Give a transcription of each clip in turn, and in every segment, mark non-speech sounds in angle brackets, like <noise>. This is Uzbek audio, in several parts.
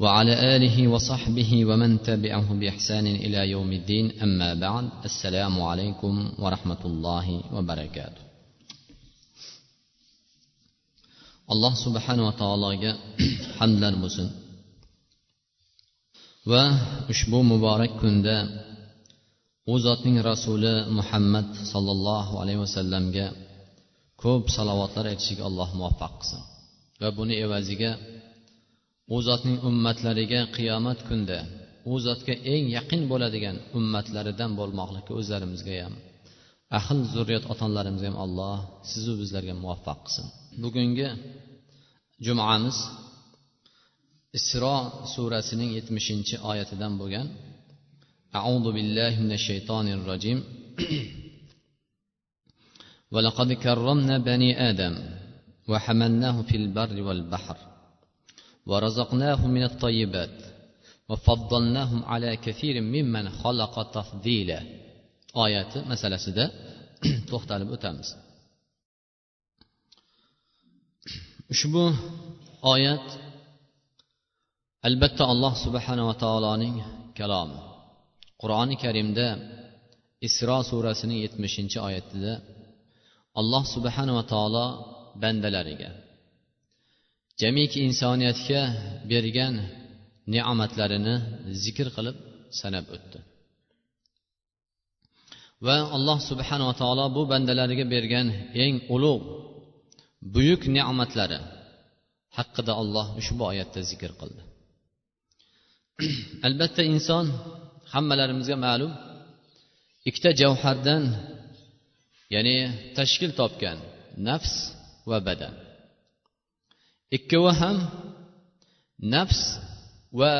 وعلى آله وصحبه ومن تبعه بإحسان إلى يوم الدين أما بعد السلام عليكم ورحمة الله وبركاته alloh subhanava taologa hamdlar bo'lsin va ushbu muborak kunda u zotning rasuli muhammad sollallohu alayhi vasallamga ko'p salovatlar aytishga alloh muvaffaq qilsin va buni evaziga u zotning ummatlariga qiyomat kunda u zotga eng yaqin bo'ladigan ummatlaridan bo'lmoqlikka o'zlarimizga ham ahil zurriyat ota onalarimizga ham alloh sizu bizlarga muvaffaq qilsin bugungi jumamiz isro surasining yetmishinchi oyatidan bo'lgan أعوذ بالله من الشيطان الرجيم ولقد كرمنا بني آدم وحملناه في البر والبحر ورزقناهم من الطيبات وفضلناهم على كثير ممن خلق تفضيلا oyati masalasida <clears throat> to'xtalib o'tamiz ushbu oyat albatta alloh subhanava taoloning kalomi qur'oni karimda isro surasining yetmishinchi oyatida alloh subhanava taolo bandalariga jamiki insoniyatga bergan ne'matlarini zikr qilib sanab o'tdi. Va alloh subhanava taolo bu bandalariga bergan eng ulug' buyuk ne'matlari haqida olloh ushbu oyatda zikr qildi. Albatta inson hammalarimizga ma'lum ikkita javhardan ya'ni tashkil topgan nafs va badan. Ikkovi ham nafs va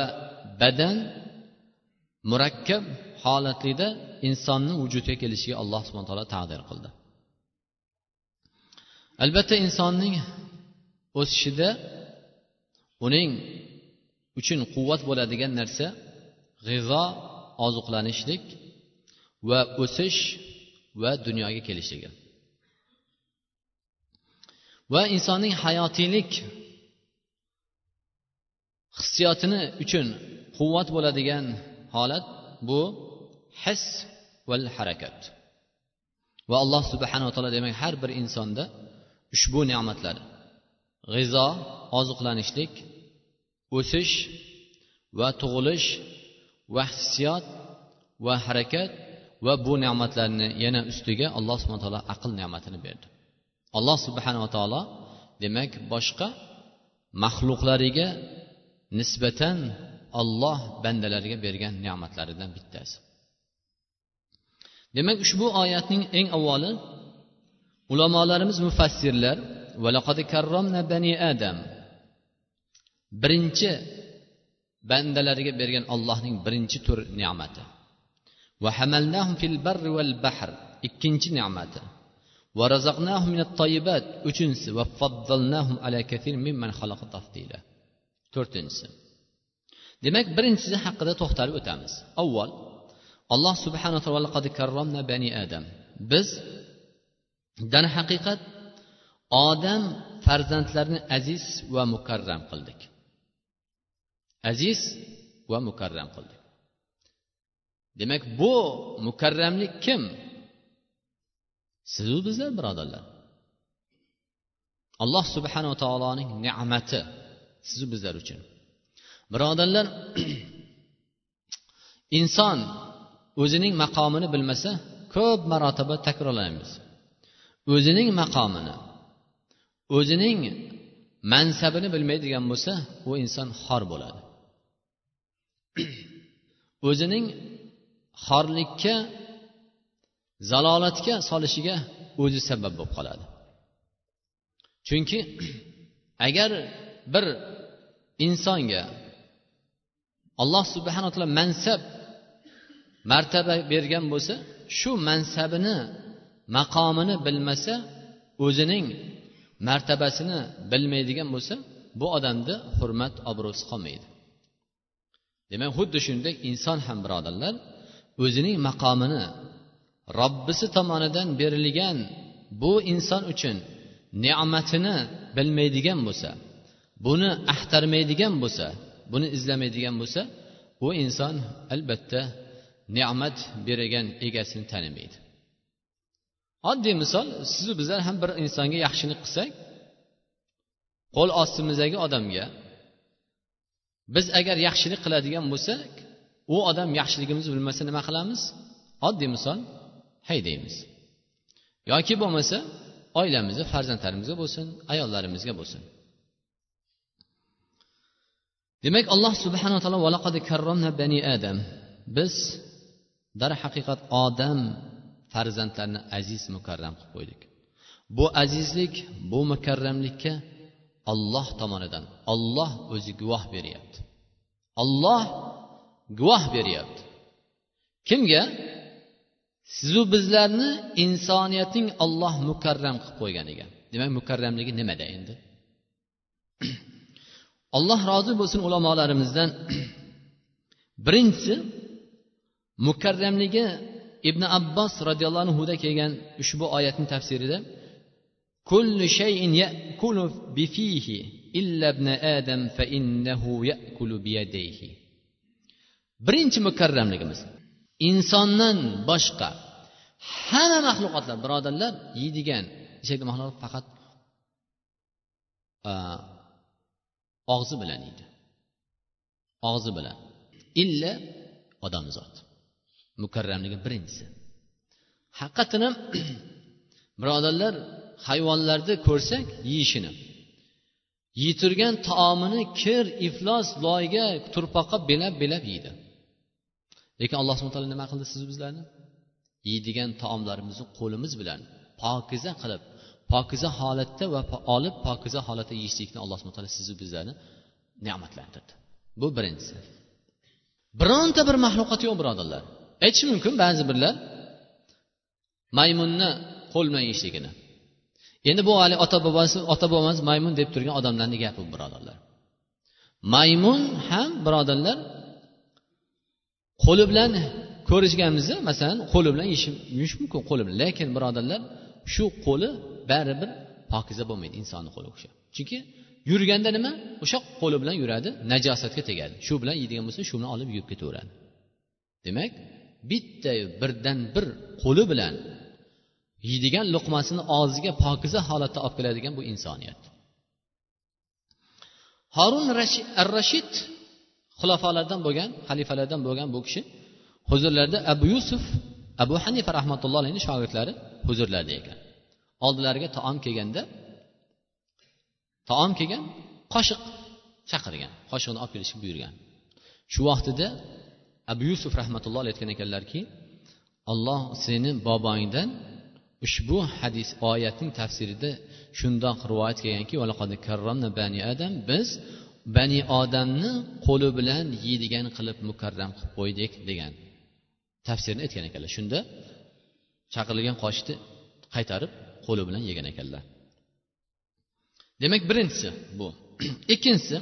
badan murakkab holatlida insonni vujudga kelishiga alloh subhana taolo taqdir qildi. Albatta insonning o'sishida uning uchun quvvat bo'ladigan narsa g'izo oziqlanishlik va o'sish va dunyoga kelishligi. Va insonning hayotiylik hissiyotini uchun quvvat bo'ladigan holat bu his va harakat. Va alloh subhanava taolo demak har bir insonda ushbu ne'matlar g'izo oziqlanishlik o'sish va tug'ilish va hissiyot va harakat va bu ne'matlarni yana ustiga alloh subhana taolo aql ne'matini berdi. Alloh subhanava taolo demak boshqa maxluqlariga nisbatan olloh bandalariga bergan ne'matlaridan bittasi. Demak ushbu oyatning eng avvali ulamolarimiz mufassirlar bani adam birinchi bandalariga bergan ollohning birinchi tur ne'mati. Va fil barri val bahr ikkinchi ne'mati. Va razaqnahum minat toyibat uchinchisi. Va faddalnahum ala kathir mimman xalaqa tafdila to'rtinchisi. Demak birinchisi haqida to'xtalib o'tamiz. Avval alloh subhana taolo bani adam. Biz darhaqiqat odam farzandlarini aziz va mukarram qildik. Aziz va mukarram qildik. Demak bu mukarramlik kim? Sizu bizlar birodarlar. Alloh subhanava taoloning ne'mati sizu bizlar uchun. Birodarlar <clears throat> inson o'zining maqomini bilmasa ko'p marotaba takrorlaymiz. O'zining maqomini o'zining mansabini bilmaydigan bo'lsa u inson xor bo'ladi. <clears throat> O'zining xorlikka zalolatga solishiga o'zi sabab bo'lib qoladi. Chunki <clears throat> agar bir insonga alloh subhana taolo mansab martaba bergan bo'lsa shu mansabini maqomini bilmasa o'zining martabasini bilmaydigan bo'lsa bu odamni hurmat obro'si qolmaydi. Demak xuddi shunday inson ham birodarlar o'zining maqomini robbisi tomonidan berilgan bu inson uchun ne'matini bilmaydigan bo'lsa buni axtarmaydigan bo'lsa buni izlamaydigan bo'lsa u inson albatta ne'mat bergan egasini tanimaydi. Oddiy misol sizu bizlar ham bir insonga yaxshilik qilsak qo'l ostimizdagi odamga biz agar yaxshilik qiladigan bo'lsak u odam yaxshiligimizni bilmasa nima qilamiz? Oddiy misol haydaymiz yoki bo'lmasa oilamizga farzandlarimizga bo'lsin ayollarimizga bo'lsin. Demak alloh subhanaa taolo bani adam biz darhaqiqat odam farzandlarni aziz mukarram qilib qo'ydik. Bu azizlik bu mukarramlikka olloh tomonidan olloh o'zi guvoh beryapti. Olloh guvoh beryapti. Kimga? Sizu bizlarni insoniyatning olloh mukarram qilib qo'yganiga. Demak mukarramligi nimada endi? <clears throat> alloh rozi bo'lsin ulamolarimizdan. <clears throat> Birinchisi mukarramligi ibn abbos roziyallohu anhuda kelgan ushbu oyatni tafsirida kullu shayin yakulu bifihi illa ibn adam fa innahu yakulu biyadayhi birinchi mukarramligimiz insondan boshqa hamma maxluqotlar birodarlar yeydigan ichadigan maxluqot faqat og'zi bilan yeydi og'zi bilan. Illa odamzod mukarramligi birinchisi. Haqiqatdan ham <clears throat> birodarlar hayvonlarni ko'rsak yeyishini. Yeyturgan taomini kir iflos loyga turpoqqa belab belab yeydi. Lekin alloh subhana taolo nima qildi siz bizlarni? Yeydigan taomlarimizni qo'limiz bilan pokiza qilib pokiza holatda va olib pokiza holatda yeyishlikni alloh subhana taolo sizni bizlarni ne'matlantirdi. Bu birinchisi. Bironta bir maxluqot yo'q birodarlar. Aytish mumkin ba'zi birlar maymunni qo'l bilan yeyishligini. Endi bu hali ota bobosi ota bobomiz maymun deb turgan odamlarni gapi bu birodarlar. Maymun ham birodarlar qo'li bilan ko'rishganimizda masalan qo'li bilan yeyish mumkin qo'li bilan. Lekin birodarlar shu qo'li baribir pokiza bo'lmaydi insonni qo'li o'sha chunki yurganda nima? O'sha qo'li bilan yuradi najosatga tegadi. Shu bilan yeydigan bo'lsa shu bilan olib yuvib ketaveradi. Demak bitta birdan bir qo'li bilan yeydigan luqmasini og'ziga pokiza holatda olib keladigan bu insoniyat. Horun ar rashid xulofolardan bo'lgan xalifalardan bo'lgan bu kishi huzurlarida abu yusuf abu hanifa rahmatulloh alayhi shogirdlari huzurlarida ekan. Oldilariga taom kelganda taom kelgan qoshiq chaqirgan qoshiqni olib kelishga buyurgan. Shu vaqtida abu yusuf rahmatulloh aytgan ekanlarki olloh seni bobongdan ushbu hadis oyatning tafsirida shundoq rivoyat kelganki bani adam biz bani odamni qo'li bilan yeydigan qilib mukarram qilib qo'ydik degan tafsirni aytgan ekanlar. Shunda chaqirilgan qoshiqni qaytarib qo'li bilan yegan ekanlar. Demak birinchisi bu. <clears throat> Ikkinchisi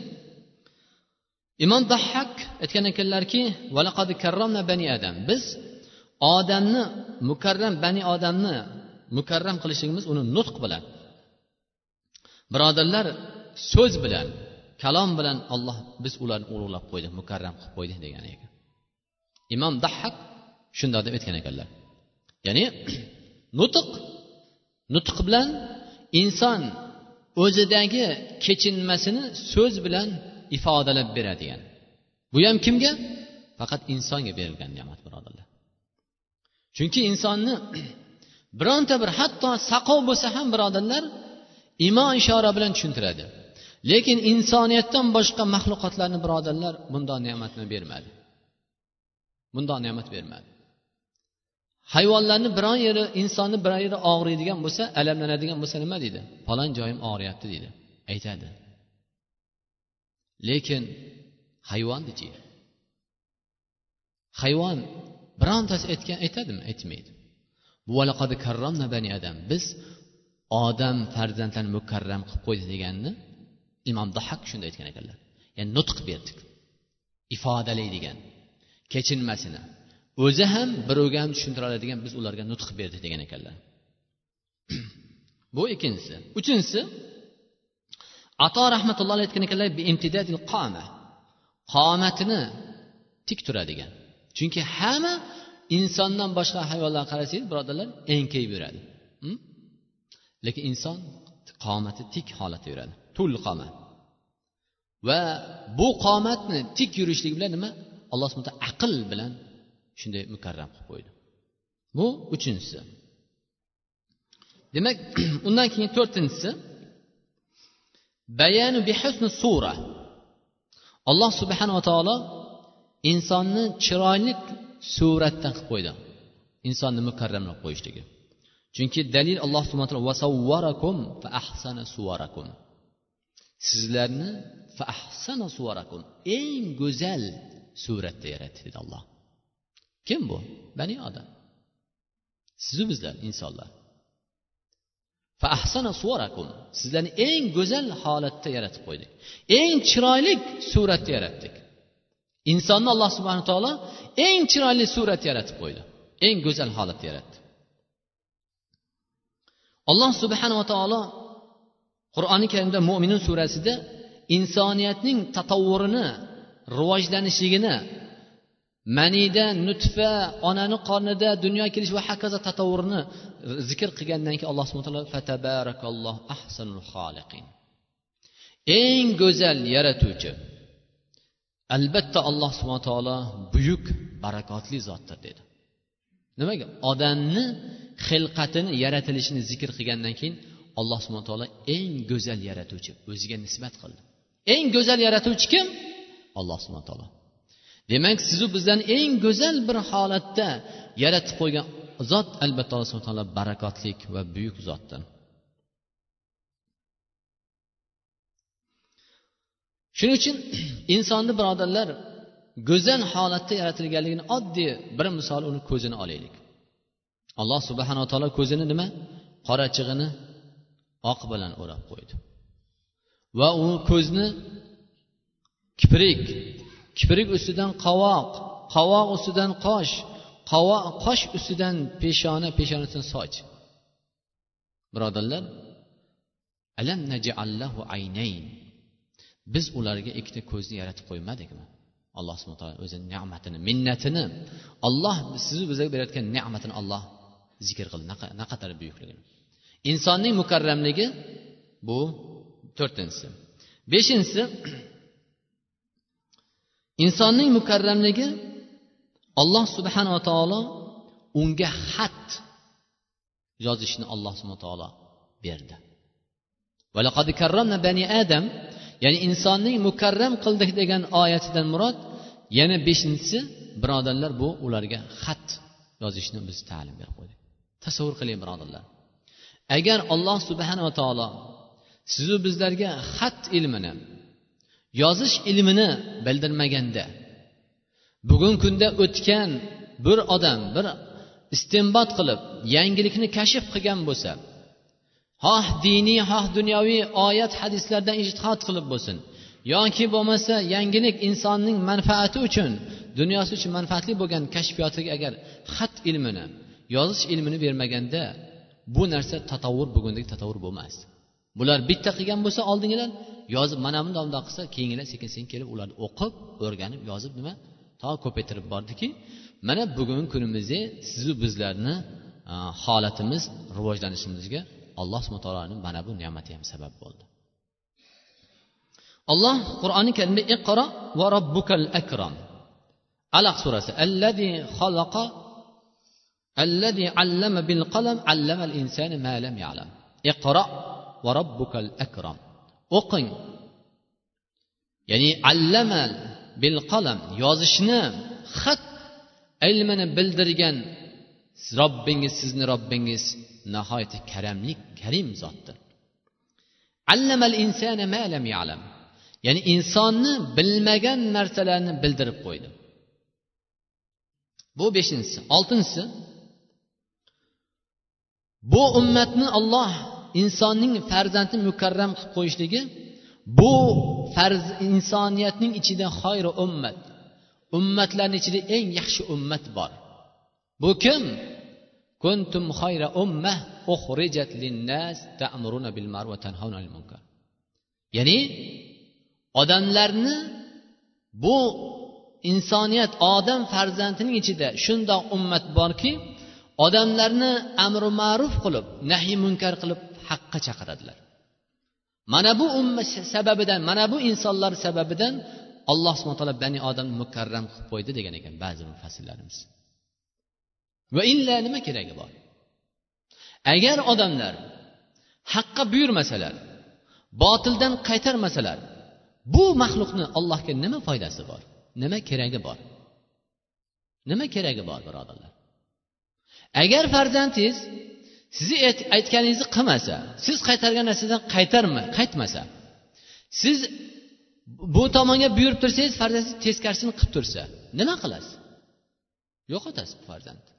imom dahhak aytgan ekanlarki bani adam. Biz odamni mukarram bani odamni mukarram qilishligimiz uni nutq bilan birodarlar so'z bilan kalom bilan olloh biz ularni ulug'lab qo'ydik mukarram qilib qo'ydik degan ekan. Imom dahhak shundoq deb aytgan ekanlar. Ya'ni <clears throat> nutq nutq bilan inson o'zidagi kechinmasini so'z bilan ifodalab beradigan. Bu ham kimga? Faqat insonga berilgan ne'mat birodarlar. Chunki insonni <clears throat> bironta bir hatto saqov bo'lsa ham birodarlar imo ishora bilan tushuntiradi. Lekin insoniyatdan boshqa maxluqotlarni birodarlar bundoq ne'matni bermadi. Bundoq ne'mat bermadi. Hayvonlarni biron yeri insonni biron yeri og'riydigan bo'lsa alamlanadigan bo'lsa nima deydi? Falon joyim og'riyapti deydi. Aytadi. Lekin hayvonnichi hayvon birontasi aytgan aytadimi? Aytmaydi. Bu bani adam. Biz odam farzandlarni mukarram qilib qo'ydi deganni imom dahak shunday aytgan ekanlar. Ya'ni nutq berdik. Ifodalaydigan kechinmasini o'zi ham birovga ham tushuntira oladigan biz ularga nutq berdik degan ekanlar. <clears throat> Bu ikkinchisi. Uchinchisi ato rahmatulloh aytgan ekanlar qomatini tik turadigan. Chunki hamma insondan boshqa hayvonlarga qarasangiz birodarlar enkayib yuradi. Hm? Lekin inson qomati tik holatda yuradi. Tul qomat va bu qomatni tik yurishlik bilan nima? Alloh subhana aql bilan shunday mukarram qilib qo'ydi bu uchinchisi demak <clears throat> undan keyin to'rtinchisi bayanu bihusni sura. Alloh subhanava taolo insonni chiroyli suratda qilib qo'ydi insonni mukarram qilib qo'yishligi chunki dalil alloh subhana taolo sizlarni fa ahsana suvarakum eng go'zal suratda yaratdi dedi alloh kim bu? Bani odam sizu bizlar insonlar. Fa ahsana sizlarni eng go'zal holatda yaratib qo'ydik. Eng chiroyli suratda yaratdik. Insonni alloh subhana taolo eng chiroyli surat yaratib qo'ydi. Eng go'zal holatda yaratdi. Alloh subhanava taolo qur'oni karimda mo'minun surasida insoniyatning tatavvurini rivojlanishligini manida nutfa onani qornida dunyoga kelish va hokazo tatovvurni zikr qilgandan keyin alloh subhana taolo fatabarakalloh ahsanul xoliqin eng go'zal yaratuvchi albatta alloh subhana taolo buyuk barakotli zotdir dedi. Nimaga? Odamni xilqatini yaratilishini zikr qilgandan keyin alloh subhana taolo eng go'zal yaratuvchi o'ziga nisbat qildi. Eng go'zal yaratuvchi kim? Alloh subhana taolo. Demak sizu bizlarni eng go'zal bir holatda yaratib qo'ygan zot albatta alloh subhana taolo barakotlik va buyuk zotdir. Shuning uchun <clears throat> insonni birodarlar go'zal holatda yaratilganligini oddiy bir misol uni ko'zini olaylik. Alloh subhanava taolo ko'zini nima? Qorachig'ini oq bilan o'rab qo'ydi. Va u ko'zni kiprik kiprik ustidan qovoq qovoq ustidan qosh qovoq qosh ustidan peshona peshonasidan soch. Birodarlar alam najallahu aynayn? Biz ularga ikkita ko'zni yaratib qo'ymadikmi? Alloh subhana taolo o'zini ne'matini minnatini olloh sizni bizga berayotgan ne'matini olloh zikr qildi. Naqadar buyukligini. Insonning mukarramligi bu to'rtinchisi. Beshinchisi insonning mukarramligi alloh subhanava taolo unga xat yozishni alloh subhana taolo berdi. Bani adam ya'ni insonning mukarram qildik degan oyatidan murod yana beshinchisi birodarlar bu ularga xat yozishni biz ta'lim berib qo'ydik. Tasavvur qiling birodarlar. Agar alloh subhanava taolo sizu bizlarga xat ilmini yozish ilmini bildirmaganda. Bugungi kunda o'tgan bir odam bir istinbot qilib yangilikni kashf qilgan bo'lsa xoh diniy xoh dunyoviy oyat hadislardan ijtihod qilib bo'lsin yoki bo'lmasa yangilik insonning manfaati uchun dunyosi uchun manfaatli bo'lgan kashfiyotiga agar xat ilmini yozish ilmini bermaganda bu narsa tatavvur bugundagi tatavvur bo'lmasdi bular bitta qilgan bo'lsa oldingilar yozib mana bundoq bundoq qilsa keyingilar sekin sekin kelib ularni o'qib o'rganib yozib nima? To ko'paytirib bordiki mana bugungi kunimizda sizu bizlarni holatimiz rivojlanishimizga alloh subhana taoloni mana bu ne'mati ham sabab bo'ldi. Alloh qur'oni karimda iqro va robbukal akram alaq surasi allazi xalaqa allazi allama bil qalam allama al insana ma lam ya'lam iqro va robbukal akram o'qing. Ya'ni allama bil qalam yozishni xat ilmini bildirgan robbingiz sizni robbingiz nihoyatda karamlik karim zotdir. Allamal insana ma lam ya'lam. Ya'ni insonni bilmagan narsalarni bildirib qo'ydi. Bu beshinchisi. Oltinchisi bu ummatni olloh insonning farzandini mukarram qilib qo'yishligi bu farz insoniyatning ichida xoyri ummat ummatlarni ichida eng yaxshi ummat bor. Bu kim? Kuntum xayra ummah uxrijat linnas ta'muruna bil ma'ruf va tanhauna anil munkar. Ya'ni odamlarni bu insoniyat odam farzandining ichida shundoq ummat borki odamlarni amri ma'ruf qilib nahiy munkar qilib haqqa chaqiradilar. Mana bu umma sababidan mana bu insonlar sababidan alloh subhana taolo bani odamni mukarram qilib qo'ydi degan ekan ba'zi mufassirlarimiz. Va illa nima keragi bor? Agar odamlar haqqa buyurmasalar botildan qaytarmasalar bu maxluqni allohga nima foydasi bor? Nima keragi bor? Nima keragi bor birodarlar? Agar farzandingiz sizni aytganingizni qilmasa siz qaytargan narsadan qaytarma qaytmasa siz bu tomonga buyurib tursangiz farzandingiz teskarisini qilib tursa nima qilasiz? Yo'qotasiz bu farzandni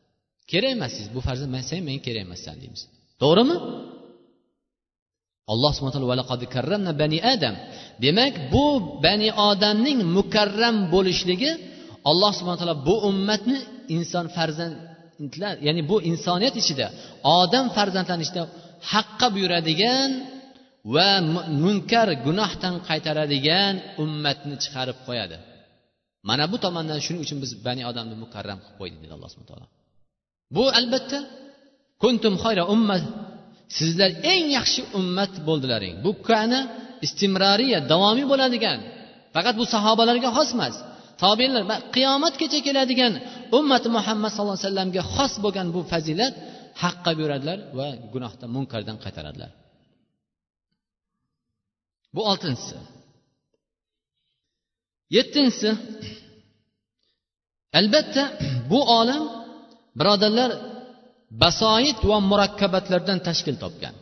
kerak emas siz bu farzand man sen menga kerak emassan deymiz. To'g'rimi? Alloh subhana taolo bani adam demak bu bani odamning mukarram bo'lishligi alloh subhana taolo bu ummatni inson farzand ya'ni bu insoniyat ichida odam farzandlanishda haqqa buyuradigan va munkar gunohdan qaytaradigan ummatni chiqarib qo'yadi. Mana bu tomondan shuning uchun biz bani odamni mukarram qilib qo'ydik dedi alloh subhana taolo. Bu albatta kuntum xayra ummat sizlar eng yaxshi ummat bo'ldilaring. Bu kani istimroriya davomiy bo'ladigan faqat bu sahobalarga xos emas. Tobiinlar qiyomatgacha keladigan ummati muhammad sallallohu alayhi vasallamga xos bo'lgan bu fazilat haqqa buyuradilar va gunohdan munkardan qaytaradilar. Bu oltinchisi. Yettinchisi albatta bu olam birodarlar basoit va murakkabatlardan tashkil topgan.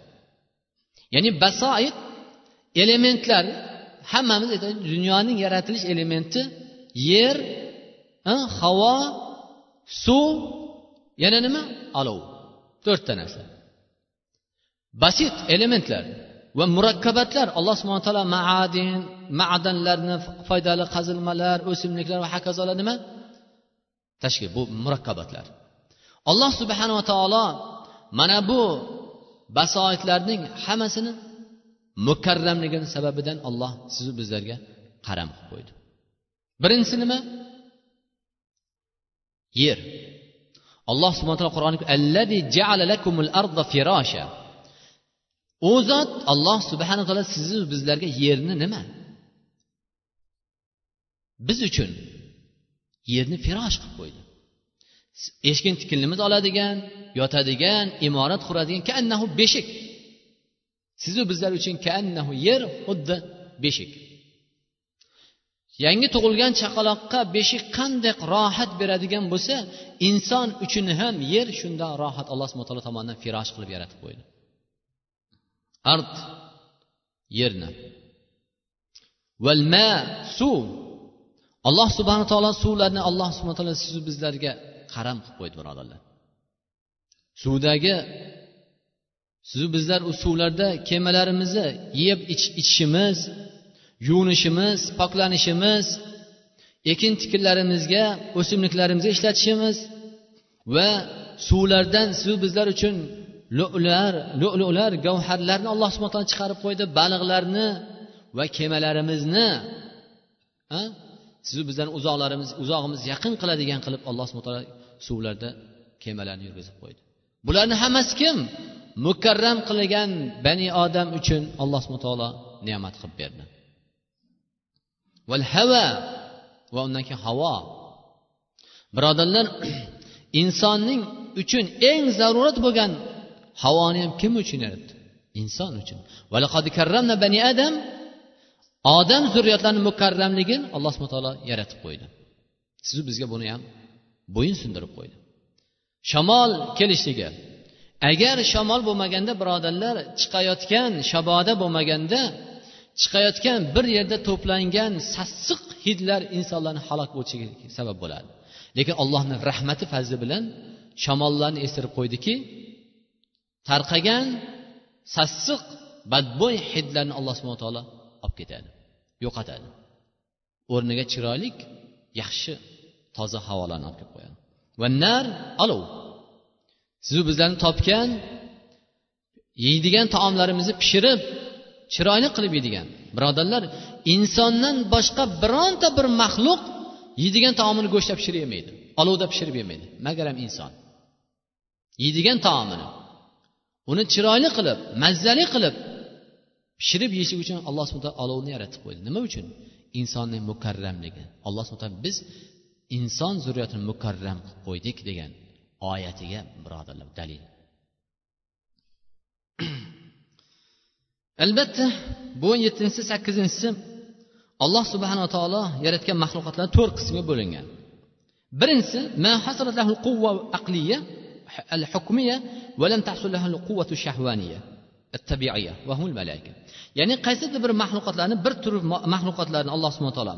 Ya'ni basoit elementlar hammamiz aytamiz dunyoning yaratilish elementi yer havo suv yana nima? Olov to'rtta narsa basit elementlar va murakkabatlar. Alloh subhana taolo maadin ma'danlarni foydali qazilmalar o'simliklar va hokazolar nima? Tashkil bu murakkabatlar. Alloh subhanava taolo mana bu basoitlarning hammasini mukarramligini sababidan olloh sizu bizlarga qaram qilib qo'ydi. Birinchisi nima? Yer. Alloh subhana taolo qur'oni u zot alloh subhana taolo sizu bizlarga yerni nima? Biz uchun yerni firosh qilib qo'ydi. Eshkin tikinimiz oladigan yotadigan imorat quradigan kaannahu beshik. Sizu bizlar uchun kaannahu yer xuddi beshik. Yangi tug'ilgan chaqaloqqa beshik qanday rohat beradigan bo'lsa inson uchun ham yer shundoq rohat alloh subhana taolo tomonidan firosh qilib yaratib qo'ydi. Ard yerni. Valma suv alloh subhana taolo suvlarni alloh subhana taolo sizu bizlarga qaram qilib qo'ydi birodarlar. Suvdagi sizu bizlar u suvlarda kemalarimizni yeb ichishimiz yuvinishimiz poklanishimiz ekin tikinlarimizga o'simliklarimizga ishlatishimiz va suvlardan suv bizlar uchun lu'lar lu'lular gavharlarni alloh subhana taolo chiqarib qo'ydi baliqlarni va kemalarimizni sizu bizlarni uzoqlarimiz uzog'imiz yaqin qiladigan qilib alloh subhana taolo suvlarda kemalarni yurgizib qo'ydi. Bularni hammasi kim? Mukarram qilgan bani odam uchun alloh subhana taolo ne'mat qilib berdi. Val hava va undan keyin havo. Birodarlar <clears throat> insonning uchun eng zarurat bo'lgan havoni ham kim uchun yaratdi? Inson uchun. Bani adam odam zurriyotlarini mukarramligini alloh subhana taolo yaratib qo'ydi. Sizu bizga buni ham bo'yin sindirib qo'ydi. Shamol kelishligi. Agar shamol bo'lmaganda birodarlar chiqayotgan shaboda bo'lmaganda chiqayotgan bir yerda to'plangan sassiq hidlar insonlarni halok bo'lishiga sabab bo'ladi. Lekin allohni rahmati fazli bilan shamollarni estirib qo'ydiki tarqagan sassiq badbo'y hidlarni alloh subhana taolo olib ketadi yo'qotadi. O'rniga chiroyli yaxshi toza havolarni olib kelib qo'yadi. Va nar olov. Sizu bizlarni topgan yeydigan taomlarimizni pishirib chiroyli qilib yeydigan. Birodarlar insondan boshqa bironta bir maxluq yeydigan taomini go'shtlab pishirib yemaydi olovda pishirib yemaydi magaram inson. Yeydigan taomini. Uni chiroyli qilib mazzali qilib pishirib yeyishlik uchun alloh subhan taolo olovni yaratib qo'ydi. Nima uchun? Insonning mukarramligi. Alloh subhan taolo biz inson zurriyatini mukarram qilib qo'ydik degan oyatiga birodarlar dalil. <clears throat> albatta bu o'n yettinchisi sakkizinchisi alloh subhanava taolo yaratgan maxluqotlar to'rt qismga bo'lingan. Birinchisi ya'ni qaysidir bir maxluqotlarni bir tur maxluqotlarni alloh subhana taolo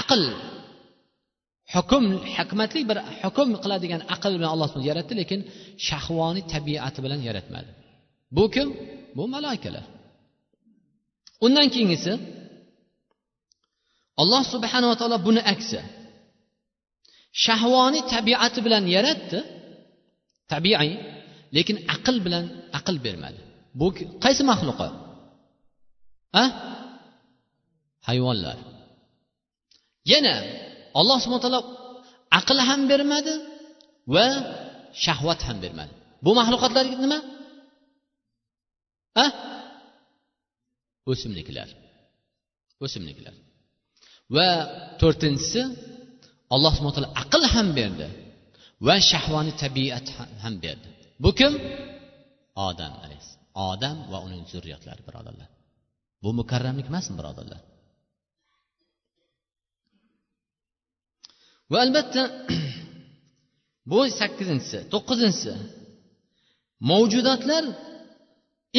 aql hukm hikmatli bir hukm qiladigan aql bilan alloh yaratdi lekin shahvoniy tabiati bilan yaratmadi. Bu kim? Bu malaikalar. Undan keyingisi alloh subhanava taolo buni aksi shahvoniy tabiati bilan yaratdi tabiiy lekin aql bilan aql bermadi. Bu qaysi maxluqi? A hayvonlar. Yana alloh subhana taolo aql ham bermadi va shahvat ham bermadi. Bu maxluqotlar nima? A o'simliklar o'simliklar va to'rtinchisi alloh subhana taolo aql ham berdi va shahvoniy tabiat ham berdi. Bu kim? Odam alayhissalom odam va uning zurriyotlari birodarlar. Bu mukarramlik emasmi birodarlar. Va albatta <clears throat> bu sakkizinchisi to'qqizinchisi mavjudotlar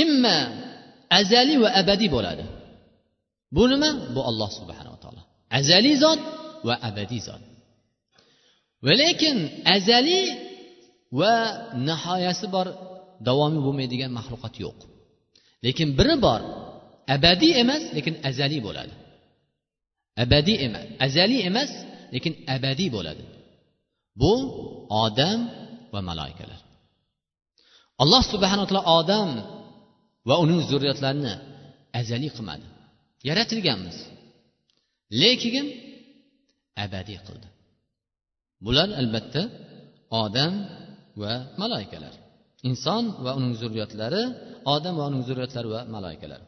imma azaliy va abadiy bo'ladi. Bu nima? Bu olloh subhanava taolo. Azaliy zot va abadiy zot. Va lekin azaliy va nihoyasi bor davomi bo'lmaydigan maxluqot yo'q. Lekin biri bor abadiy emas lekin azaliy bo'ladi. Abadiy emas azaliy emas lekin abadiy bo'ladi. Bu odam va maloikalar alloh subhanaa taolo odam va uning zurriyatlarini azaliy qilmadi. Yaratilganmiz. Lekin abadiy qildi. Bular albatta odam va maloikalar inson va uning zurriyatlari odam va uning zurriyatlari va maloikalar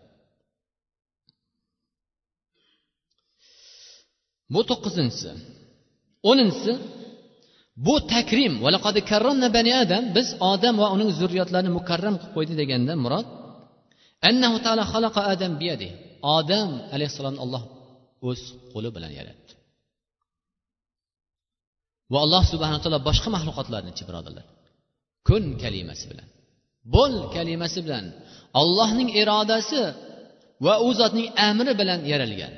bu to'qqizinchisi. O'ninchisi bu takrim bani adam biz odam va uning zurriyatlarini mukarram qilib qo'ydi deganda murod annahu taala xalaqa adam biyadi. Odam alayhissalomni olloh o'z qo'li bilan yaratdi. Va alloh subhana taolo boshqa maxluqotlarnichi birodarlar kun kalimasi bilan bo'l kalimasi bilan allohning irodasi va u zotning amri bilan yaralgan.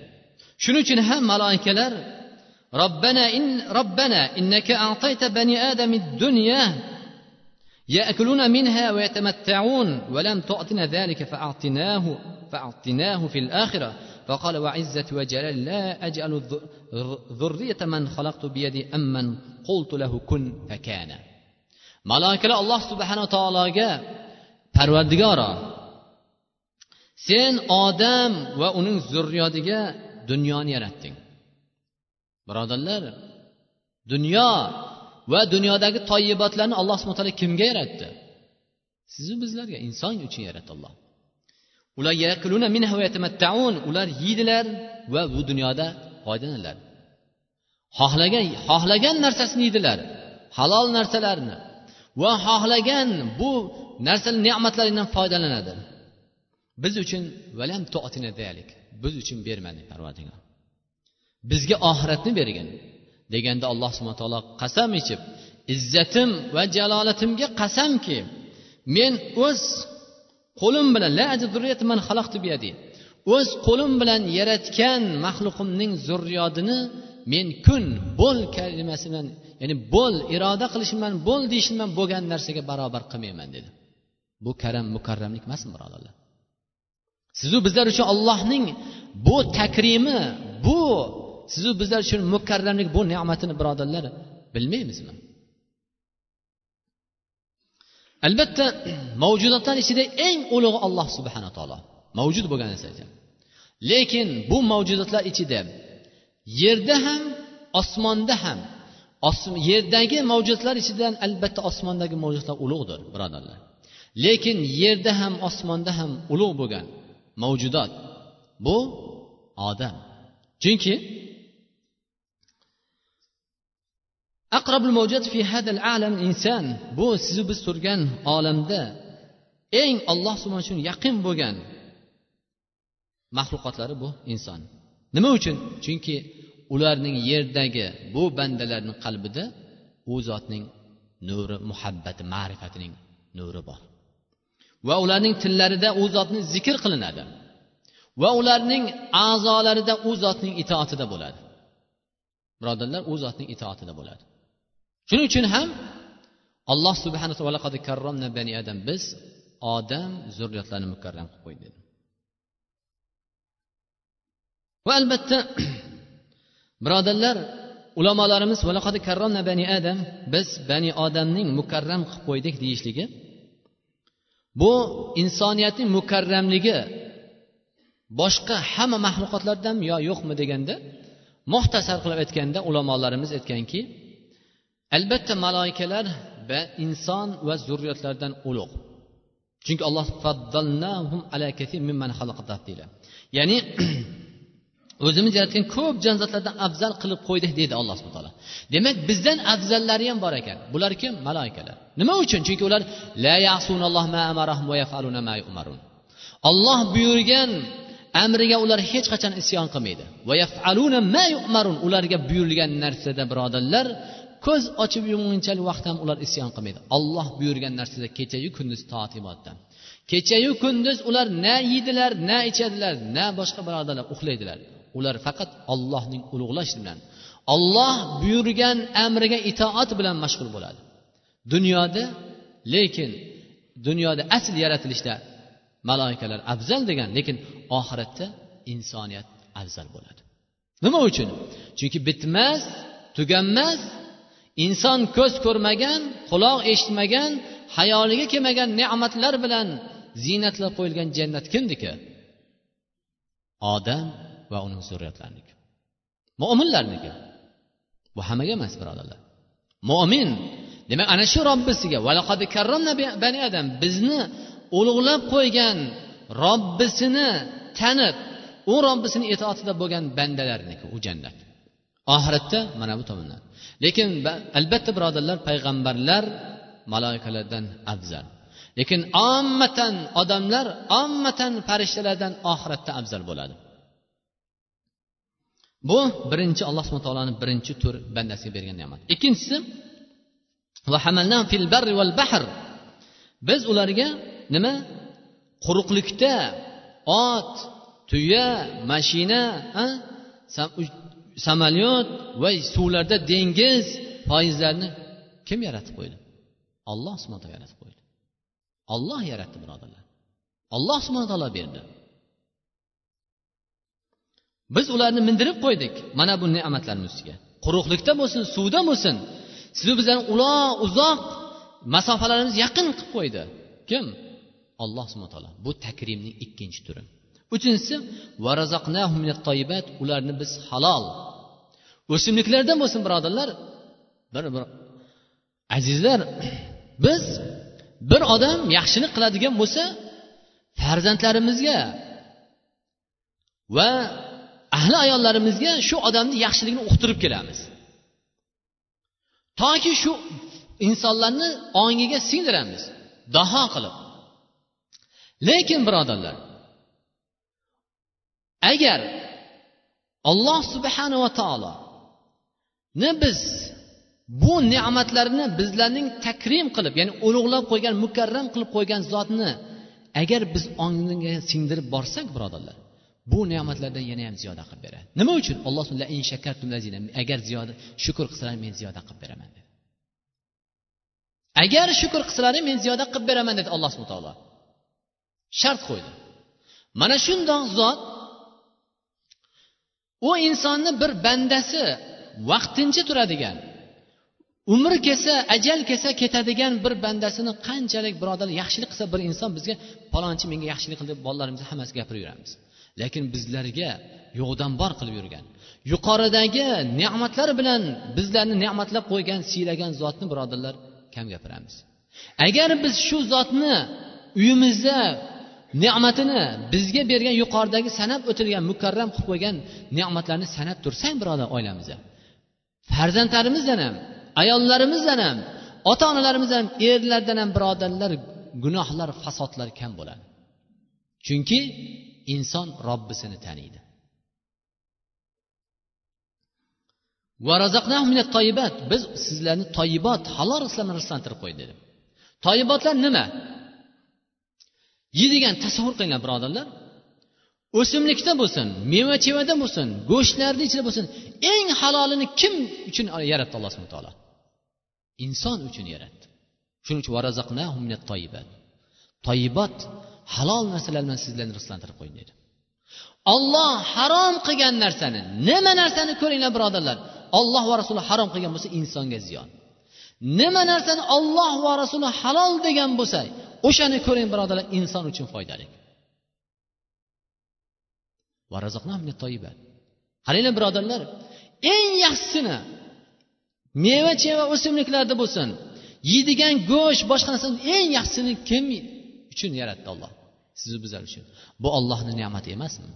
Shuning uchun ham maloikalar robbana in robbana innaka a'tayta bani adami dunya يأكلون منها ويتمتعون ولم تعطنا ذلك فأعطناه فأعطناه في الآخرة. فقال وعزة وجلال لا أجعل ذرية من خلقت بيدي أمن قلت له كن فكان. ملائكة الله سبحانه وتعالى parvardigoro sen odam va uning zurriyotiga dunyoni yaratding birodarlar dunyo va dunyodagi toyibotlarni alloh subhana taolo kimga yaratdi? Sizu bizlarga inson uchun yaratdi alloh. Ular ular yeydilar va bu dunyoda foydalanadilar xohlagan xohlagan narsasini yeydilar halol narsalarni va xohlagan bu narsalar ne'matlaringdan foydalanadi. Biz uchun valam biz uchun bermadi parvardigor. Bizga oxiratni bergin. Deganda alloh subhana taolo qasam ichib izzatim va jalolatimga qasamki men o'z qo'lim bilan o'z qo'lim bilan yaratgan maxluqimning zurriyodini men kun bo'l kalimasi bilan ya'ni bo'l iroda qilishim bilan bo'l deyishim bilan bo'lgan narsaga barobar qilmayman dedi. Bu karam mukarramlik emasmi birodarlar? Sizu bizlar uchun allohning bu takrimi bu sizu bizlar uchun mukarramlik bu ne'matini birodarlar bilmaymizmi? Albatta mavjudotlar ichida eng ulug'i alloh subhana taolo. Mavjud bo'lgan narsa lekin bu mavjudotlar ichida yerda ham osmonda ham yerdagi mavjudotlar ichidan albatta osmondagi mavjudotlar ulug'dir birodarlar. Lekin yerda ham osmonda ham ulug' bo'lgan mavjudot bu odam. Chunki aqrabul mavjud fi hadal alam inson bu sizu biz turgan olamda eng alloh subhana uchun yaqin bo'lgan maxluqotlari bu inson nima uchun chunki ularning yerdagi bu bandalarni qalbida u zotning nuri muhabbati ma'rifatining nuri bor va ularning tillarida u zotni zikr qilinadi va ularning a'zolarida u zotning itoatida bo'ladi birodarlar u zotning itoatida bo'ladi shuning uchun ham alloh subhana taolo bani adam. Biz odam zurriyatlarini mukarram qilib qo'ydi dedi va albatta <clears throat> birodarlar ulamolarimiz bani adam. Biz bani odamning mukarram qilib qo'ydik deyishligi bu insoniyatning mukarramligi boshqa hamma maxluqotlardan yo yo'qmi deganda muxtasar qilib aytganda ulamolarimiz aytganki albatta maloikalar va inson va zurriyatlardan ulug' chunki alloh ya'ni <clears throat> o'zimiz yaratgan ko'p jonzotlardan afzal qilib qo'ydik deydi alloh subhana taolo. Demak bizdan afzallari ham bor ekan. Bular kim? Maloikalar nima uchun? Chunki ular la olloh buyurgan amriga ular hech qachon isyon qilmaydi. Ularga buyurilgan narsada birodarlar ko'z ochib yumgunchalik vaqt ham ular isyon qilmaydi. Olloh buyurgan narsada kechayu kunduz toat ibodatda. Kechayu kunduz ular na yeydilar na ichadilar na boshqa birodarlar uxlaydilar. Ular faqat ollohning ulug'lash bilan olloh buyurgan amriga itoat bilan mashg'ul bo'ladi. Dunyoda lekin dunyoda asl yaratilishda maloikalar afzal degan lekin oxiratda insoniyat afzal bo'ladi. Nima uchun? Chunki bitmas tuganmas inson ko'z ko'rmagan quloq eshitmagan hayoliga kelmagan ne'matlar bilan ziynatlab qo'yilgan jannat kimniki? Odam va uning zurriyatlariniki mo'minlarniki bu hammaga emas birodarlar. Mo'min demak ana shu robbisiga bani adam bizni ulug'lab qo'ygan robbisini tanib u robbisini itoatida bo'lgan bandalarniki u jannat. Oxiratda mana bu tomondan lekin albatta birodarlar payg'ambarlar maloikalardan afzal. Lekin ommatan odamlar ommatan farishtalardan oxiratda afzal bo'ladi. Bu birinchi alloh subhana taoloni birinchi tur bandasiga bergan ne'mat. Ikkinchisi fil barri val bahr. Biz ularga nima? Quruqlikda ot tuya mashina samolyot va suvlarda dengiz foizlarni kim yaratib qo'ydi? Olloh subhana taolo yaratib qo'ydi. Olloh yaratdi birodarlar olloh subhana taolo berdi. Biz ularni mindirib qo'ydik mana bu ne'matlarni ustiga. Quruqlikda bo'lsin suvda bo'lsin. Sizni bizlarni uloq uzoq masofalarimiz yaqin qilib qo'ydi. Kim? Alloh subhana taolo. Bu takrimning ikkinchi turi. Uchinchisi ularni biz halol. O'simliklardan bo'lsin birodarlar. Bir bir azizlar biz bir odam yaxshilik qiladigan bo'lsa farzandlarimizga va ahli ayollarimizga shu odamni yaxshiligini uqtirib kelamiz. Toki shu insonlarni ongiga singdiramiz daho qilib. Lekin birodarlar agar alloh subhanava taoloni biz bu ne'matlarni bizlarning takrim qilib ya'ni ulug'lab qo'ygan mukarram qilib qo'ygan zotni agar biz ongiga singdirib borsak birodarlar bu ne'matlardan yana ham ziyoda qilib beradi. Nima uchun? Alloh agar ziyoda shukur qilsalar men ziyoda qilib beraman dedi. Agar shukur qilsalaring men ziyoda qilib beraman dedi alloh subhana taolo. Shart qo'ydi. Mana shundoq zot u insonni bir bandasi vaqtincha turadigan umri kelsa ajal kelsa ketadigan bir bandasini qanchalik birodar yaxshilik qilsa bir inson bizga palonchi menga yaxshilik qildi deb bolalarimizni hammasi gapirib yuramiz lekin bizlarga yo'qdan bor qilib yurgan yuqoridagi ne'matlar bilan bizlarni ne'matlab qo'ygan siylagan zotni birodarlar kam gapiramiz. Agar biz shu zotni uyimizda ne'matini bizga bergan yuqoridagi sanab o'tilgan mukarram qilib qo'ygan ne'matlarni sanab tursang birodar oilamizda farzandlarimizdan ham ayollarimizdan ham ota onalarimizdan ham erlardan ham birodarlar gunohlar fasodlar kam bo'ladi. Chunki inson robbisini taniydi. Biz sizlarni toyibot halol rizqlarni rizqlantirib qo'ydi dedi toyibotlar nima? Yeydigan tasavvur qilinglar birodarlar. O'simlikda bo'lsin meva chevada bo'lsin go'shtlarni ichida bo'lsin eng halolini kim uchun yaratdi alloh subhana taolo? Inson uchun yaratdi. Shuning uchun toyibat halol narsalar bilan sizlarni rizqlantirib qo'ying dedi. Olloh harom qilgan narsani nima narsani ko'ringlar birodarlar? Olloh va rasuli harom qilgan bo'lsa insonga ziyon. Nima narsani olloh va rasuli halol degan bo'lsa o'shani ko'ring birodarlar inson uchun foydali qaranglar birodarlar eng yaxshisini meva cheva o'simliklarda bo'lsin yeydigan go'sht boshqa narsani eng yaxshisini kim uchun yaratdi olloh sizu bizlar uchun. Bu ollohni ne'mati emasmi?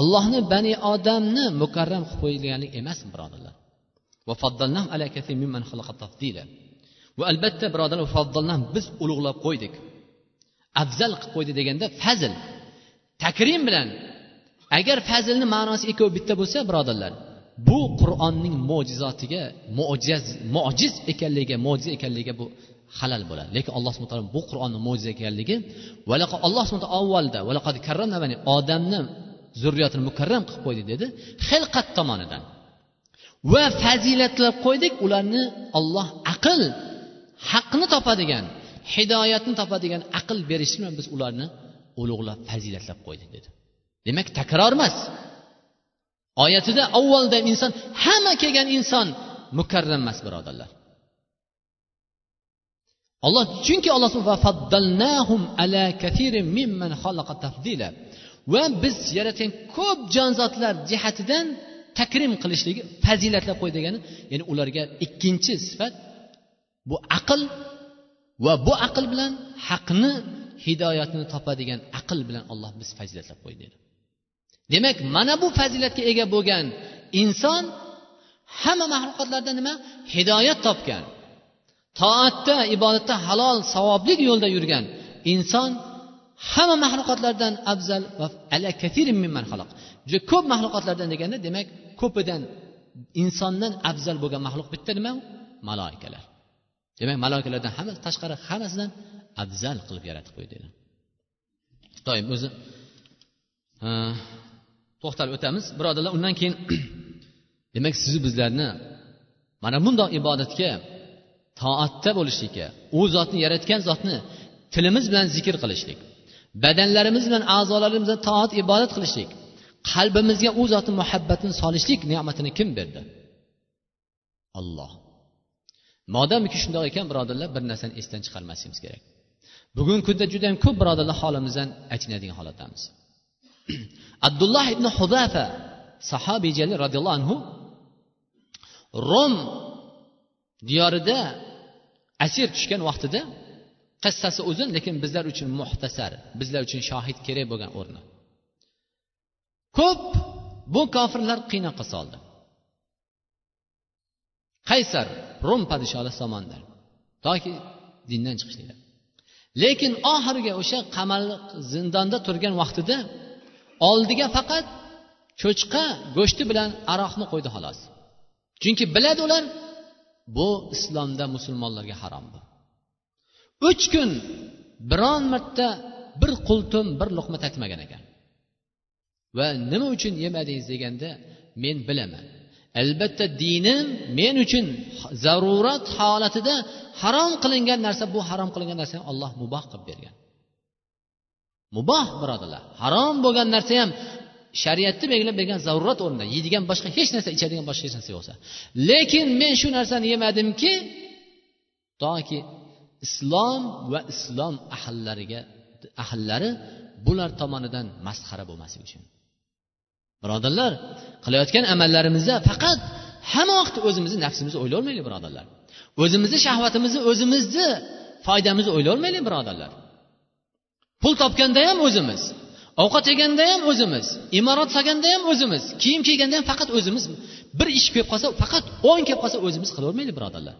Allohni bani odamni mukarram qilib qo'yilganlik emasmi birodarlar? Va albatta birodarlar biz ulug'lab qo'ydik afzal qilib qo'ydi deganda fazl takrim bilan agar fazilni ma'nosi ikkovi bitta bo'lsa birodarlar bu qur'onning mo'jizotiga mo'jiz mo'jiz ekanligiga mo'jiza ekanligiga bu halal bo'ladi lekin alloh subhana taolo bu qur'onni mo'jiza ekanligi alloh subhana avvalda odamni zurriyatini mukarram qilib qo'ydi dedi xilqat tomonidan va fazilatlab qo'ydik ularni olloh aql haqni topadigan hidoyatni topadigan aql berishi bilan biz ularni ulug'lab fazilatlab qo'ydik dedi. Demak takror emas. Oyatida avvalda inson hamma kelgan inson mukarram emas birodarlar. Alloh chunki alloh va biz yaratgan ko'p jonzotlar jihatidan takrim qilishligi fazilatlab qo'y degani ya'ni ularga ikkinchi sifat bu aql va bu aql bilan haqni hidoyatni topadigan aql bilan olloh biz fazilatlab qo'ydi dedi demak mana bu fazilatga ega bo'lgan inson hamma maxluqotlarda nima? Hidoyat topgan. Toatda ibodatda halol savobli yo'lda yurgan inson hamma maxluqotlardan afzal va ala mimman juda ko'p maxluqotlardan deganda demak ko'pidan insondan afzal bo'lgan maxluq bitta nima maloikalar demak maloikalardan hamma tashqari hammasidan afzal qilib yaratib qo'ydi doim o'zi to'xtalib o'tamiz. Birodarlar undan keyin <clears throat> demak sizu bizlarni mana bundoq ibodatga toatda bo'lishlikka u zotni yaratgan zotni tilimiz bilan zikr qilishlik badanlarimiz bilan a'zolarimiz bilan toat ibodat qilishlik qalbimizga u zotni muhabbatini solishlik ne'matini kim berdi? Olloh modomiki shundoq ekan birodarlar bir narsani esdan chiqarmasligimiz kerak. Bugungi kunda juda yam ko'p birodarlar holimizdan achinadigan holatdamiz. <clears throat> Abdulloh ibn hudafa sahobiy jalil roziyallohu anhu rom diyorida asir tushgan vaqtida qissasi uzun lekin bizlar uchun muxtasar bizlar uchun shohid kerak bo'lgan o'rni ko'p bu kofirlar qiynoqqa soldi. Qaysar rum podshohi tomonidan toki dindan chiqishliklar lekin oxirgi o'sha qamal zindonda turgan vaqtida oldiga faqat cho'chqa go'shti bilan aroqni qo'ydi xolos. Chunki biladi ular bu islomda musulmonlarga harom bu. Uch kun biron marta bir qultum bir luqma tatmagan ekan. Va nima uchun yemadingiz deganda men bilaman. Albatta dinim men uchun zarurat holatida harom qilingan narsa. Bu harom qilingan narsani olloh muboh qilib bergan. Muboh birodarlar. Harom bo'lgan narsa ham shariatni belgilab bergan zarurat o'rnida. Yeydigan boshqa hech narsa ichadigan boshqa hech narsa yo'qsa. Lekin men shu narsani yemadimki toki islom va islom ahllariga ahllari bular tomonidan masxara bo'lmasligi uchun. Birodarlar qilayotgan amallarimizda faqat hamma vaqt o'zimizni nafsimizni o'ylayolmaylik birodarlar. O'zimizni shahvatimizni o'zimizni foydamizni o'ylayolmaylik birodarlar. Pul topganda ham o'zimiz ovqat yeganda ham o'zimiz imorat solganda ham o'zimiz kiyim kiyganda ham faqat o'zimiz bir ish kelib qolsa faqat o'n kelib qolsa o'zimiz qilavermaylik birodarlar.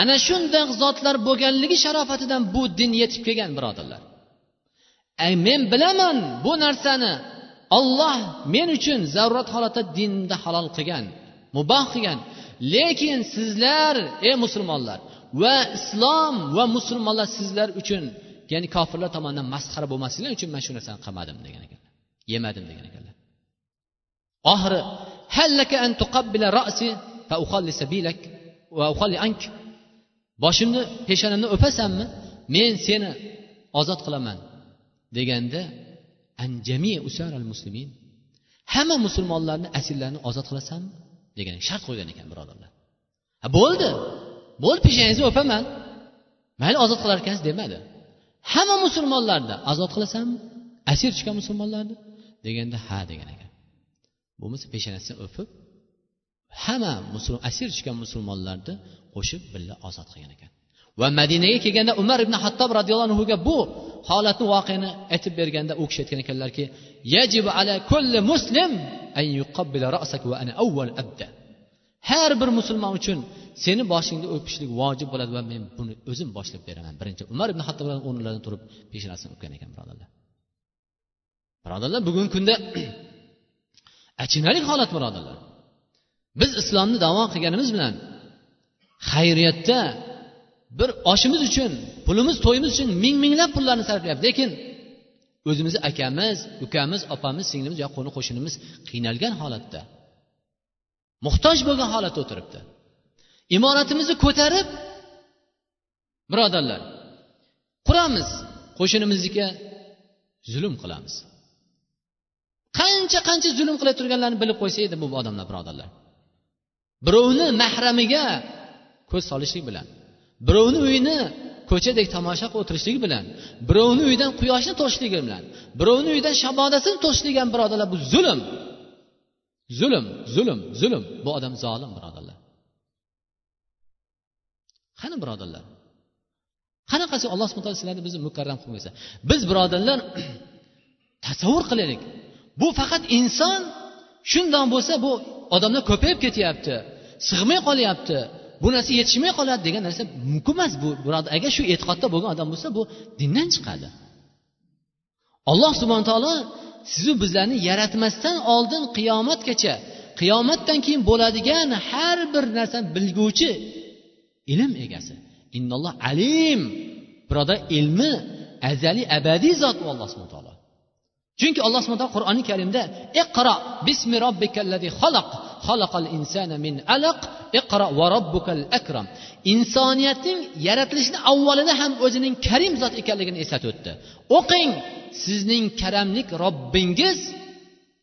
Ana shundoq zotlar bo'lganligi sharofatidan bu din yetib kelgan birodarlar. Ay men bilaman bu narsani olloh men uchun zarurat holatda dinda halol qilgan muboh qilgan. Lekin sizlar ey musulmonlar va islom va musulmonlar sizlar uchun ya'ni kofirlar tomonidan masxara bo'lmasliginglar uchun man shu narsani qilmadim degan ekanlar yemadim degan ekanlar. Oxiri hallaka an tuqabbila ra'si fa ukhalli sabilak va ukhalli ank. Boshimni peshonamni o'pasanmi men seni ozod qilaman deganda muslimin hamma musulmonlarni asirlarni ozod qilasanmi degan shart qo'ygan ekan birodarlar. Ha bo'ldi. Bo'ldi peshanangizni o'paman. Mayli ozod qilar ekansiz demadi. Hamma musulmonlarni ozod qilasanmi asir tushgan musulmonlarni deganda ha degan ekan. Bo'lmasa peshanasini o'pib hamma asir tushgan musulmonlarni qo'shib birga ozod qilgan ekan. Va madinaga kelganda umar ibn hattob roziyallohu anhuga bu holatni voqeani aytib berganda u kishi aytgan ekanlarki yajibu ala kulli muslim an yuqabbila ra'sak va ana awwal abda. Har bir musulmon uchun seni boshingni o'pishlik vojib bo'ladi va men buni o'zim boshlab beraman. Birinchi umar ibn hattob o'rnlaridan turib peshonasini o'pgan ekan birodarlar. Birodarlar bugungi kunda <clears throat> achinarli holat birodarlar. Biz islomni davo qilganimiz bilan xayriyatda bir oshimiz uchun pulimiz to'yimiz uchun ming minglab pullarni sarflayapmiz lekin o'zimizni akamiz ukamiz opamiz singlimiz yo qo'ni qo'shnimiz qiynalgan holatda muhtoj bo'lgan holatda o'tiribdi. Imoratimizni ko'tarib birodarlar quramiz qo'shnimizniki zulm qilamiz. Qancha qancha zulm qila turganlarini bilib qo'ysa edi bu odamlar birodarlar. Birovni mahramiga ko'z solishlik bilan. Birovni uyini ko'chadek tomosha qilib o'tirishlik bilan birovni uyidan quyoshni to'sishligi bilan birovni uyidan shabodasini to'sishlik ham birodarlar bu zulm. Zulm zulm zulm. Bu odam zolim birodarlar. Qani birodarlar? Qanaqasi alloh subhan taolo sizlarni bizni mukarram qilib qo'ysa biz birodarlar <clears throat> tasavvur qilaylik. Bu faqat inson shundoq bo'lsa bu odamlar ko'payib ketyapti sig'may qolyapti. Bu narsa yetishmay qoladi degan narsa mumkin emas. Bu birodar agar shu e'tiqodda bo'lgan odam bo'lsa bu dindan chiqadi. Alloh subhana taolo sizu bizlarni yaratmasdan oldin qiyomatgacha qiyomatdan keyin bo'ladigan har bir narsani bilguvchi ilm egasi. Innalloh alim birodar ilmi azaliy abadiy zot u alloh subhana taolo. Chunki alloh subhana taolo qur'oni karimda iqro bismi robbikallazi xalaq. Xalaqal insana min alaq iqro va robbukal akram insoniyatning yaratilishini avvalida ham o'zining karim zot ekanligini eslatib o'tdi o'qing sizning karamlik robbingiz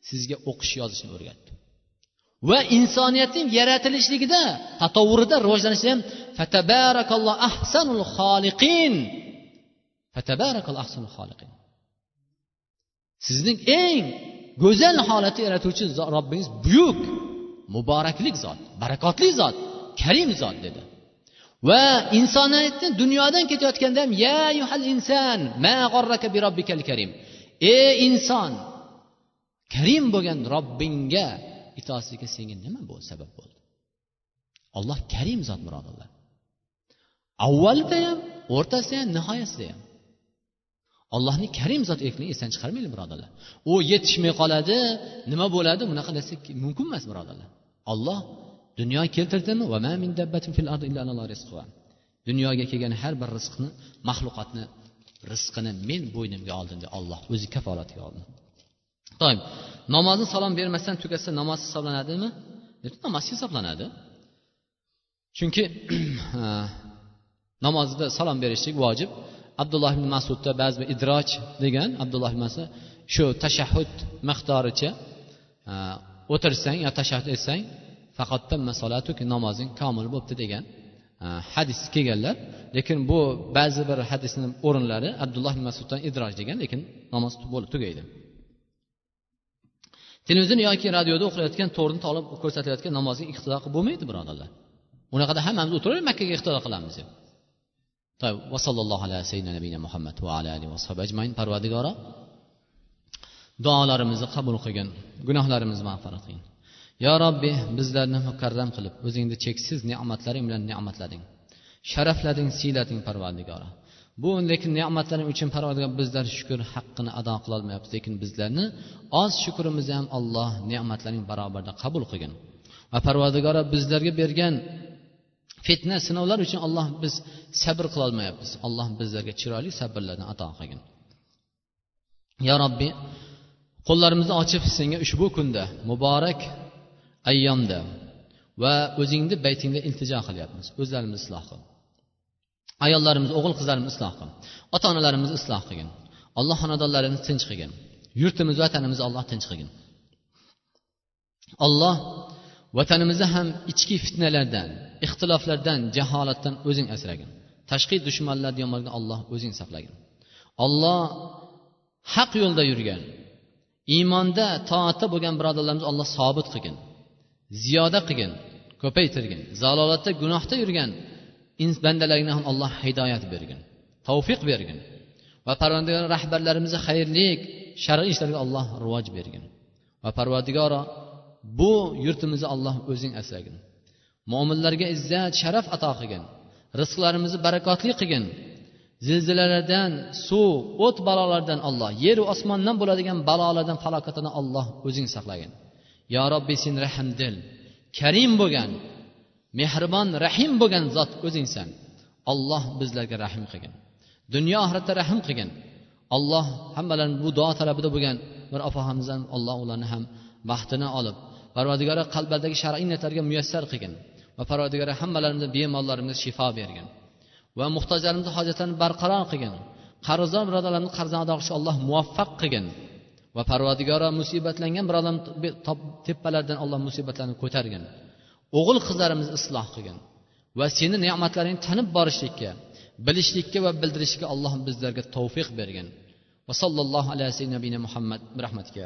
sizga o'qish yozishni o'rgatdi va insoniyatning yaratilishligida tatovvurida rivojlanishida ham fatabarakalloh ahsanul xoliqin fatabarakalloh ahsanul xoliqin sizning eng go'zal holatda yaratuvchi robbingiz buyuk muboraklik zot barakotli zot karim zot dedi. Va insoniyatni dunyodan ketayotganda ham ya yuhal inson ma g'orraka bi robbikal karim. Ey inson karim bo'lgan robbingga itoatsizlikka senga nima bu sabab bo'ldi? Alloh karim zot birodarlar avvalida ham o'rtasida ham nihoyasida ham. Allohni karim zot ekanligini esdan chiqarmaylik birodarlar u yetishmay qoladi nima bo'ladi? Bunaqa narsa mumkin emas birodarlar olloh dunyo keltirdimi? Dunyoga kelgan har bir rizqni maxluqotni rizqini men bo'ynimga oldim dedi olloh o'zi kafolatiga oldi. Namozni salom bermasdan tugatsa namoz hisoblanadimi? Namoz hisoblanadi. Chunki <clears throat> namozda salom berishlik vojib. Abdulloh ibn masudda ba'zi bir idroj degan abdulloh ibn masud shu tashahhud miqdoricha o'tirsang yo tashahhud etsang faqat namozing komil bo'libdi degan e, hadis kelganlar. Lekin bu ba'zi bir hadisni o'rinlari abdulloh ibn masuddan idroj degan lekin namoz bo'lib tugaydi. Televizor yoki radioda o'qilayotgan to'rni olib ko'rsatilayotgan namozga iqtido qilib bo'lmaydi birodarlar. Unaqada hammamiz o'tiraverib makkaga iqtido qilamiz deb. Va sallallohu ala sayyidina nabiyina muhammad va ala alihi va ajmain parvadigoro duolarimizni qabul qilgin gunohlarimizni mag'firat qilgin. Yo robbi bizlarni mukarram qilib o'zingni cheksiz ne'matlaring bilan ne'matlading. Sharaflading siylading parvardigora. Bu lekin ne'matlaring uchun parvardigor bizlar shukur haqqini ado qilolmayapmiz lekin bizlarni oz shukurimizni ham alloh ne'matlaring barobarida qabul qilgin. Va parvardigora bizlarga bergan fitna sinovlar uchun alloh biz sabr qilolmayapmiz alloh bizlarga chiroyli sabrlarni ato qilgin. Yo robbiy qo'llarimizni ochib senga ushbu kunda muborak ayyomda va o'zingni baytingda iltijo qilyapmiz. O'zlarimizni isloh qil. Ayollarimiz o'g'il qizlarimizni isloh qil. Ota onalarimizni isloh qilgin. Alloh xonadonlarimizni tinch qilgin. Yurtimiz vatanimizni alloh tinch qilgin. Alloh vatanimizni ham ichki fitnalardan ixtiloflardan jaholatdan o'zing asragin. Tashqi dushmanlarni yomondan alloh o'zing saqlagin. Olloh haq yo'lda yurgan iymonda toatda bo'lgan birodarlarimiz alloh sobit qilgin ziyoda qilgin ko'paytirgin zalolatda gunohda yurgan bandalarga ham alloh hidoyat bergin tavfiq bergin va parvardigor rahbarlarimizni xayrlik shar'iy ishlarga alloh rivoj bergin. Va parvardigoro bu yurtimizni alloh o'zing asragin. Mo'minlarga izzat sharaf ato qilgin rizqlarimizni barakotli qilgin. Zilzilalardan suv o't balolardan olloh yeru osmondan bo'ladigan balolardan falokatini olloh o'zing saqlagin. Yo robbiy sen rahmdil karim bo'lgan mehribon rahim bo'lgan zot o'zingsan. Olloh bizlarga rahm qilgin. Dunyo oxiratda rahm qilgin. Alloh hammalarni bu duo talabida bo'lgan bir opaxonimizdan alloh ularni ham baxtini olib parvardigori qalblardagi shar'iy niyatlarga muyassar qilgin va parvardigori hammalarimizni bemorlarimizga shifo bergin. Va muhtojlarimizni hojatlarini barqaror qilgin. Qarzdor birodarlarni qarzini ado qilishga alloh muvaffaq qilgin va parvardigoro musibatlangan birodarni tepalaridan alloh musibatlarni ko'targin. O'g'il qizlarimizni isloh qilgin va seni ne'matlaringni tanib borishlikka bilishlikka va bildirishga alloh bizlarga tavfiq bergin. Va sallallohu alayhi vasallam muhammad rahmatga